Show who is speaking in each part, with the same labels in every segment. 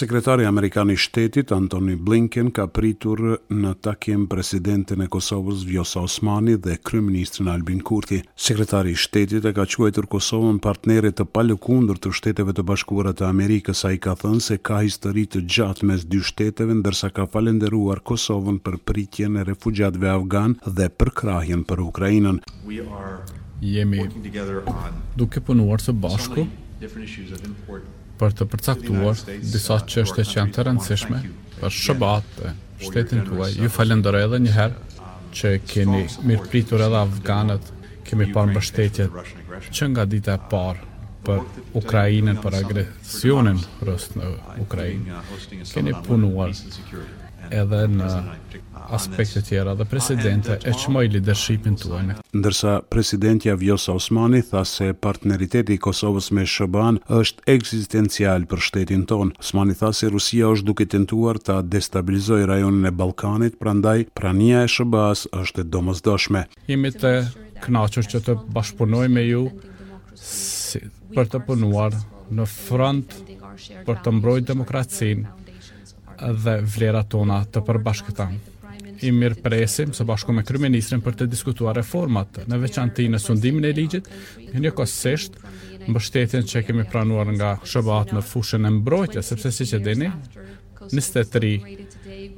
Speaker 1: Sekretari amerikan i Shtetit Antony Blinken ka pritur në takim presidenten e Kosovës Vjosa Osmani dhe kryeministrin Albin Kurti. Sekretari i Shtetit e ka quajtur Kosovën partnere të palëkundur të Shteteve të Bashkuara të Amerikës. Ai ka thënë se ka histori të gjatë mes dy shteteve, ndërsa ka falënderuar Kosovën për pritjen e refugjatëve afganë dhe përkrahjen për Ukrainën.
Speaker 2: Jemi duke punuar së bashku për të përcaktuar disa çështje që janë të rëndësishme për SHBA-të dhe shtetin tuaj. Ju falenderoj edhe një herë që keni mirëpritur edhe afganët. Kemi parë mbështetje që nga dita e parë për Ukrainën, për agresionin rus në Ukrainë. Keni punuar edhe në aspekte tjera dhe Presidente e çmoj lidershipin tuaj në
Speaker 1: Ndërsa, Presidentja Vjosa Osmani tha se partneriteti i Kosovës me SHBA-në është ekzistencial për shtetin tonë. Osmani tha se Rusia është duke tentuar ta destabilizojë rajonin e Ballkanit, prandaj prania e SHBA-së është e domosdoshme.
Speaker 2: Jemi të kënaqur që të bashkëpunojmë me ju si për të punuar në front për të mbrojtë demokracinë, dhe vlerat tona të përbashkëta. I mirëpresim së bashku me kryeministrin për të diskutuar reformat, në veçanti në sundimin e ligjit, e njëkohësisht, mbështetjen që kemi pranuar nga SHBA-të në fushën e mbrojtjes, sepse siç e dini, 23,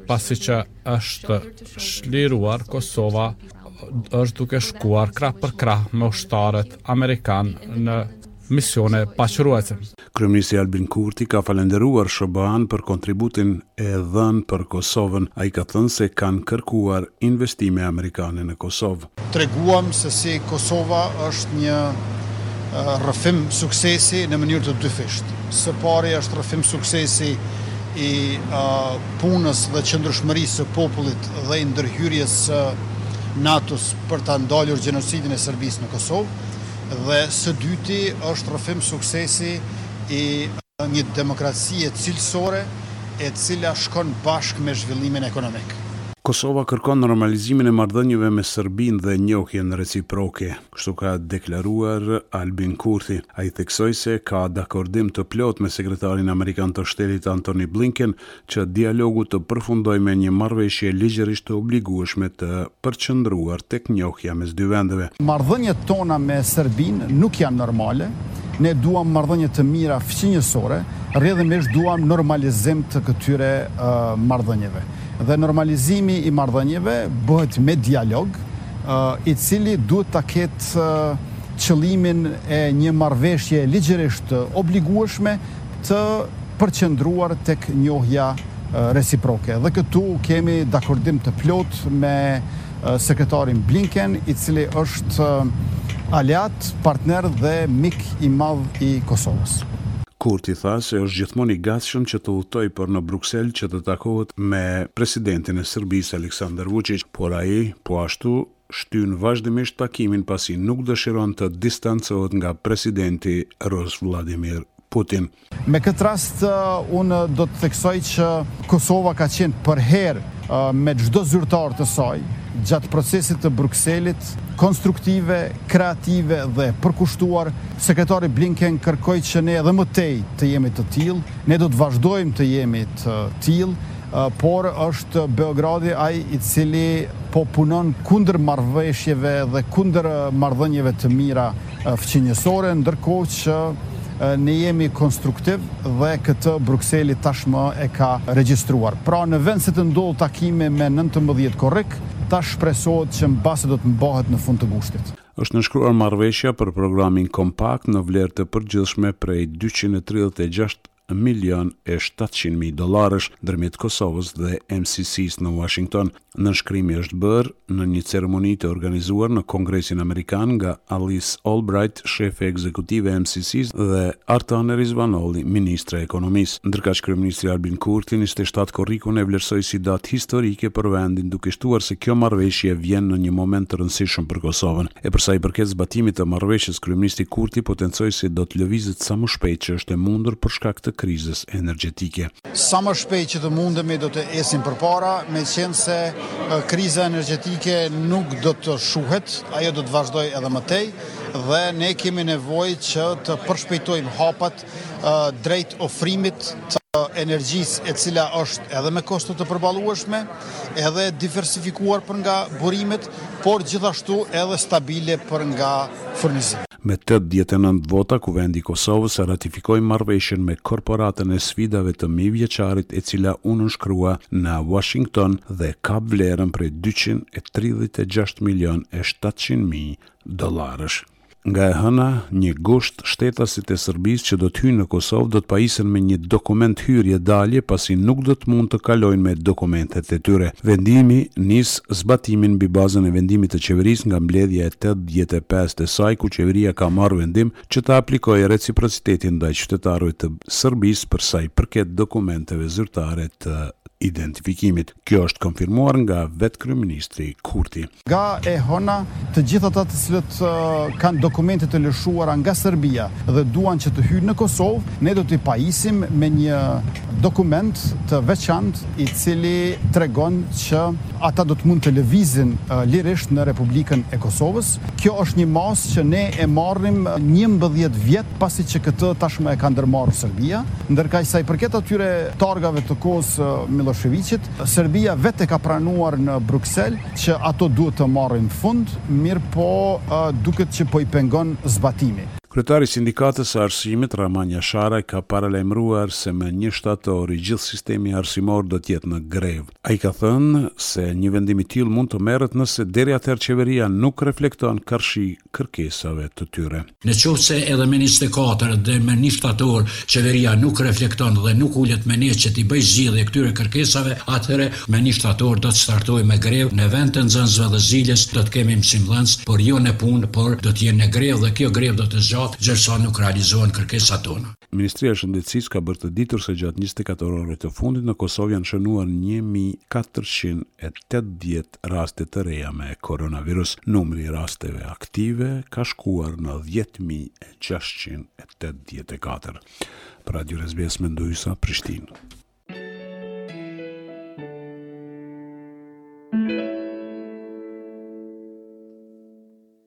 Speaker 2: pasi që është çliruar Kosova, është duke shkuar krah për krah me ushtarët amerikanë në misione paqeruajtëse.
Speaker 1: Kryeministri Albin Kurti ka falënderuar SHBA-në për kontributin e dhënë për Kosovën. Ai ka thënë se kanë kërkuar investime amerikane në Kosovë.
Speaker 3: Treguam se si Kosova është një rrëfim suksesi në mënyrë të dyfishtë. Së pari është rrëfim suksesi i punës dhe qëndrueshmërisë së popullit dhe i ndërhyrjes së NATO-s për ta ndalur gjenocidin e Serbisë në Kosovë. Dhe së dyti është rrëfim suksesi i një demokracie cilësore e cila shkon bashkë me zhvillimin ekonomik.
Speaker 1: Kosova kërkon normalizimin e marrëdhënieve me Serbinë dhe njohjen reciproke, kështu ka deklaruar Albin Kurti. Ai theksoi se ka dakordim të plotë me Sekretarin Amerikan të Shtetit Antony Blinken që dialogu të përfundojë me një marrëveshje ligjërisht të obligueshme të përqendruar tek njohja mes dy vendeve.
Speaker 3: Marrëdhëniet tona me Serbinë nuk janë normale. Ne duam marrëdhënie të mira fqinjësore, rrjedhimisht duam normalizim të këtyre marrëdhënieve. Dhe normalizimi i marrëdhënieve bëhet me dialog, i cili duhet ta ketë qëllimin e një marrëveshje ligjërisht të obligueshme të përqendruar tek njohja reciproke dhe këtu kemi dakordim të plotë me Sekretarin Blinken, i cili është aleat, partner dhe mik i madh i Kosovës.
Speaker 1: Kurti tha se është gjithmonë i gatshëm që të udhëtojë për në Bruksel që të takohet me Presidentin e Serbisë, Aleksandar Vuçiq, por ai po ashtu shtyn vazhdimisht takimin pasi nuk dëshiron të distancohet nga Presidenti rus Vladimir Putin.
Speaker 3: Me këtë rast unë do të theksoj që Kosova ka qenë përherë me çdo zyrtar të saj gjatë procesit të Brukselit, konstruktive, kreative dhe e përkushtuar, sekretari Blinken kërkoi që ne edhe më tej të jemi të tillë, ne do të vazhdojmë të jemi të tillë, por është Beogradi ai i cili po punon kundër marrëveshjeve dhe kundër marrëdhënieve të mira fqinjësore, ndërkohë që ne jemi konstruktiv dhe këtë Brukseli tashmë e ka regjistruar. Pra në vend se të ndodhë takimi më nëntëmbëdhjetë korrik, tash shpresohet që mbase do të mbahet në fund të gushtit.
Speaker 1: Është nënshkruar marrëveshja për programin kompakt në vlerë të përgjithshme prej dyqind e tridhjetë e gjashtë milion e shtatëqind mijë dollarësh ndërmjet Kosovës dhe MCC-së në Uashington. Nënshkrimi është bërë në një ceremoni të organizuar në Kongresin Amerikan nga Alice Albright, shefe ekzekutive e MCC-së dhe Artane Rizvanolli, ministre e Ekonomisë. Ndërkaq kryeministri Albin Kurti njëzet e shtatë korrikun e vlerësoi si datë historike për vendin duke shtuar se kjo marrëveshje vjen në një moment të rëndësishëm për Kosovën. E për sa i përket zbatimit të marrëveshjes kryeministri Kurti potencoi se do të lëvizet sa më shpejt që është e mundur për shkak të krizës energjetike.
Speaker 3: Sa më shpejt që të mundemi do të ecim përpara, meqenëse kriza energjetike nuk do të shuhet, ajo do të vazhdojë edhe më tej dhe ne kemi nevojë që të përshpejtojmë hapat drejt ofrimit të energjisë e cila është edhe me kosto të përballueshme, edhe e diversifikuar për nga burimet, por gjithashtu edhe stabile për nga furnizimi.
Speaker 1: Me tetëdhjetë e nëntë vota, Kuvendi i Kosovës ratifikoi marrëveshjen me Korporatën e Sfidave të Mijëvjeçarit e cila u nënshkrua në Uashington dhe ka vlerën prej dyqind e tridhjetë e gjashtë milionë e shtatëqind mijë dollarësh. Nga e hëna, një gusht, shtetasit e Serbisë që do të hyjnë në Kosovë do të pajisen me një dokument hyrje-dalje pasi nuk do të mund të kalojnë me dokumentet e tyre. Vendimi nis zbatimin mbi bazën e vendimit të qeverisë nga mbledhja e tetëdhjetë e pestë të saj ku qeveria ka marrë vendim që të aplikojë reciprocitetin ndaj qytetarëve të Serbisë përsa i përket dokumenteve zyrtare të identifikimit. Kjo është konfirmuar nga vetë kryeministri Kurti.
Speaker 3: Nga e hona, të gjithë ata të cilët kanë dokumente të lëshuara nga Serbia dhe duan që të hyjnë në Kosovë, ne do t'i pajisim me një dokument të veçantë i cili tregon që ata do të mund të lëvizin lirisht në Republikën e Kosovës. Kjo është një masë që ne e marrim njëmbëdhjetë vjet pasi që këtë tashmë e ka ndërmarrë Serbia, ndërkaq sa i përket atyre targave të kohës së Millosheviqit, Serbia vetë e ka pranuar në Bruksel që ato duhet të marrin fund, mirëpo duket që po i pengon zbatimi.
Speaker 1: Kryetari i Sindikatës së Arsimit, Rrahman Jasharaj, ka paralajmëruar se më një shtator i gjithë sistemi arsimor do të jetë në grevë. Ai ka thënë se një vendim i tillë mund të merret nëse deri atëherë qeveria nuk reflekton karshi kërkesave të tyre.
Speaker 4: Në qoftë se edhe me një shtator dhe me një shtator qeveria nuk reflekton dhe nuk ulet me ne që t'i bëjë zgjidhje këtyre kërkesave, atëherë me një shtator do të startojmë me grevë, në vend të nxënësve dhe ziles do të kemi mësimdhënës, por jo në punë, por do të jenë në grevë dhe kjo grevë do të zgjatë gjersa nuk realizohen kërkesat tona.
Speaker 1: Ministria e Shëndetësisë ka bërë të ditur se gjatë njëzet e katër orëve të fundit në Kosovë janë shënuar një mijë katërqind e tetëdhjetë raste të reja me koronavirus, numri i rasteve aktive ka shkuar në dhjetë mijë e gjashtëqind e tetëdhjetë e katër. Për Radio SBS Mendu Hysa, Prishtinë.